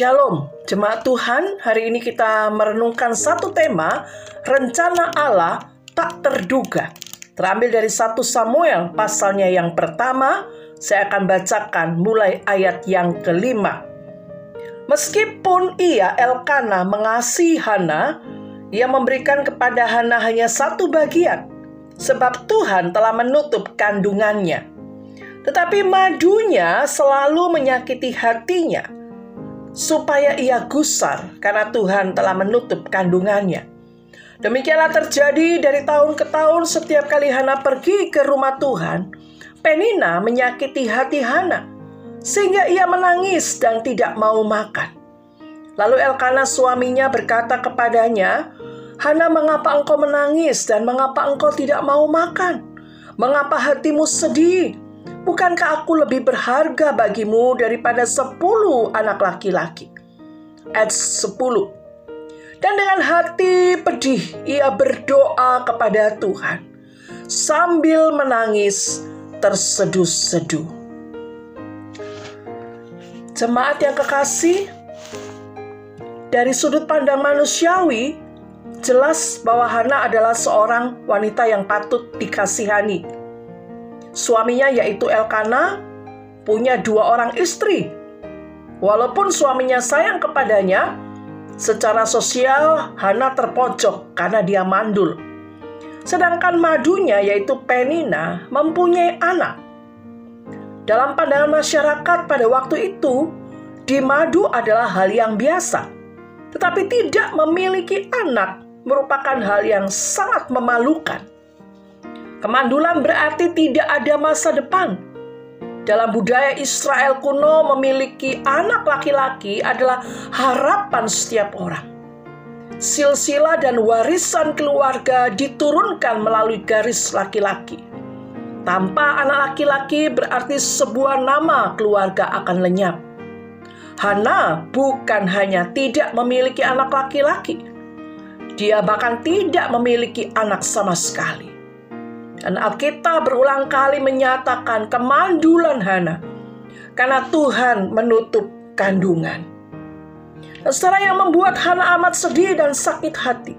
Shalom, jemaat Tuhan. Hari ini kita merenungkan satu tema, rencana Allah tak terduga. Terambil dari 1 Samuel pasalnya yang pertama, saya akan bacakan mulai ayat yang kelima. Meskipun ia Elkana mengasihi Hana, ia memberikan kepada Hana hanya satu bagian, sebab Tuhan telah menutup kandungannya. Tetapi madunya selalu menyakiti hatinya supaya ia gusar karena Tuhan telah menutup kandungannya. Demikianlah terjadi dari tahun ke tahun setiap kali Hana pergi ke rumah Tuhan, Penina menyakiti hati Hana sehingga ia menangis dan tidak mau makan. Lalu Elkana suaminya berkata kepadanya, Hana mengapa engkau menangis dan mengapa engkau tidak mau makan? Mengapa hatimu sedih? Bukankah aku lebih berharga bagimu daripada sepuluh anak laki-laki? Ayat sepuluh. Dan dengan hati pedih ia berdoa kepada Tuhan sambil menangis terseduh-seduh. Jemaat yang kekasih, dari sudut pandang manusiawi, jelas bahwa Hana adalah seorang wanita yang patut dikasihani Suaminya yaitu Elkana punya dua orang istri. Walaupun suaminya sayang kepadanya, secara sosial Hana terpojok karena dia mandul. Sedangkan madunya yaitu Penina mempunyai anak. Dalam pandangan masyarakat pada waktu itu, di madu adalah hal yang biasa. Tetapi tidak memiliki anak merupakan hal yang sangat memalukan. Kemandulan berarti tidak ada masa depan. Dalam budaya Israel kuno, memiliki anak laki-laki adalah harapan setiap orang. Silsilah dan warisan keluarga diturunkan melalui garis laki-laki. Tanpa anak laki-laki berarti sebuah nama keluarga akan lenyap. Hana bukan hanya tidak memiliki anak laki-laki, dia bahkan tidak memiliki anak sama sekali. Dan Alkitab berulang kali menyatakan kemandulan Hana karena Tuhan menutup kandungan. Dan setelah yang membuat Hana amat sedih dan sakit hati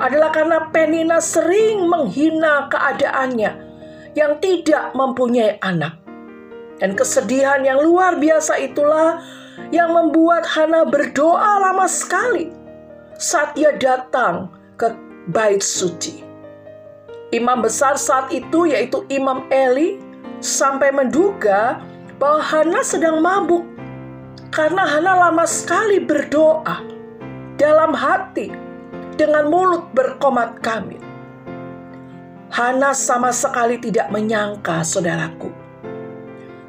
adalah karena Penina sering menghina keadaannya yang tidak mempunyai anak. Dan kesedihan yang luar biasa itulah yang membuat Hana berdoa lama sekali saat ia datang ke bait suci. Imam besar saat itu yaitu Imam Eli sampai menduga bahwa Hana sedang mabuk karena Hana lama sekali berdoa dalam hati dengan mulut berkomat kamit. Hana sama sekali tidak menyangka, saudaraku,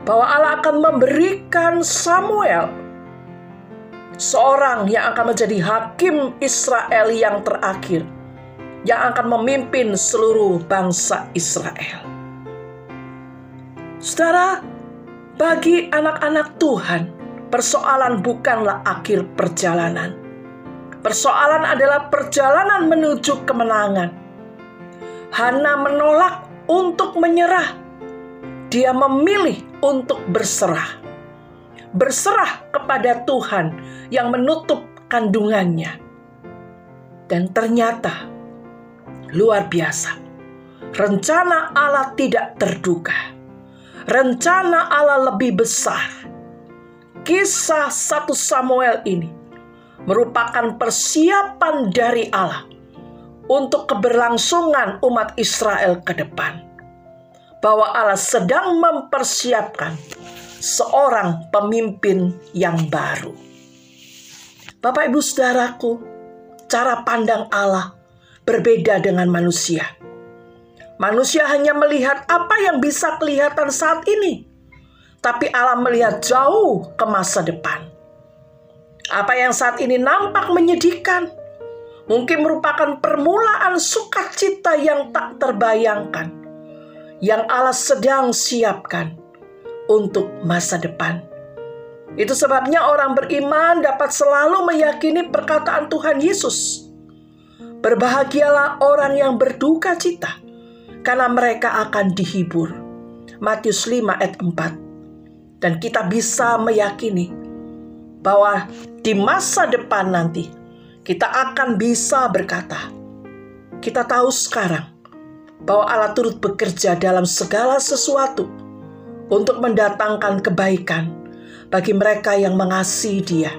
bahwa Allah akan memberikan Samuel seorang yang akan menjadi hakim Israel yang terakhir yang akan memimpin seluruh bangsa Israel. Saudara, bagi anak-anak Tuhan, persoalan bukanlah akhir perjalanan. Persoalan adalah perjalanan menuju kemenangan. Hana menolak untuk menyerah. Dia memilih untuk berserah. Berserah kepada Tuhan yang menutup kandungannya. Dan ternyata luar biasa. Rencana Allah tidak terduga. Rencana Allah lebih besar. Kisah satu Samuel ini merupakan persiapan dari Allah untuk keberlangsungan umat Israel ke depan. Bahwa Allah sedang mempersiapkan seorang pemimpin yang baru. Bapak Ibu Saudaraku, cara pandang Allah berbeda dengan manusia. Manusia hanya melihat apa yang bisa kelihatan saat ini, tapi Allah melihat jauh ke masa depan. Apa yang saat ini nampak menyedihkan, mungkin merupakan permulaan sukacita yang tak terbayangkan, yang Allah sedang siapkan untuk masa depan. Itu sebabnya orang beriman dapat selalu meyakini perkataan Tuhan Yesus Berbahagialah orang yang berduka cita, karena mereka akan dihibur. Matius 5 ayat 4. Dan kita bisa meyakini bahwa di masa depan nanti kita akan bisa berkata, kita tahu sekarang bahwa Allah turut bekerja dalam segala sesuatu untuk mendatangkan kebaikan bagi mereka yang mengasihi Dia,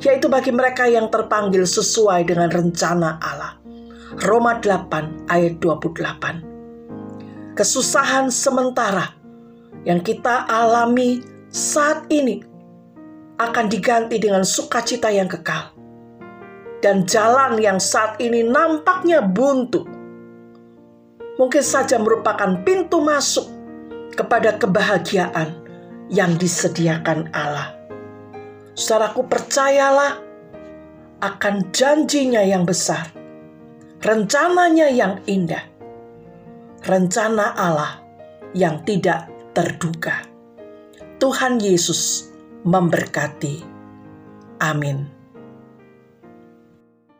yaitu bagi mereka yang terpanggil sesuai dengan rencana Allah. Roma 8 ayat 28. Kesusahan sementara yang kita alami saat ini akan diganti dengan sukacita yang kekal. Dan jalan yang saat ini nampaknya buntu, mungkin saja merupakan pintu masuk kepada kebahagiaan yang disediakan Allah. Saudaraku percayalah akan janjinya yang besar, rencananya yang indah, rencana Allah yang tidak terduga. Tuhan Yesus memberkati. Amin.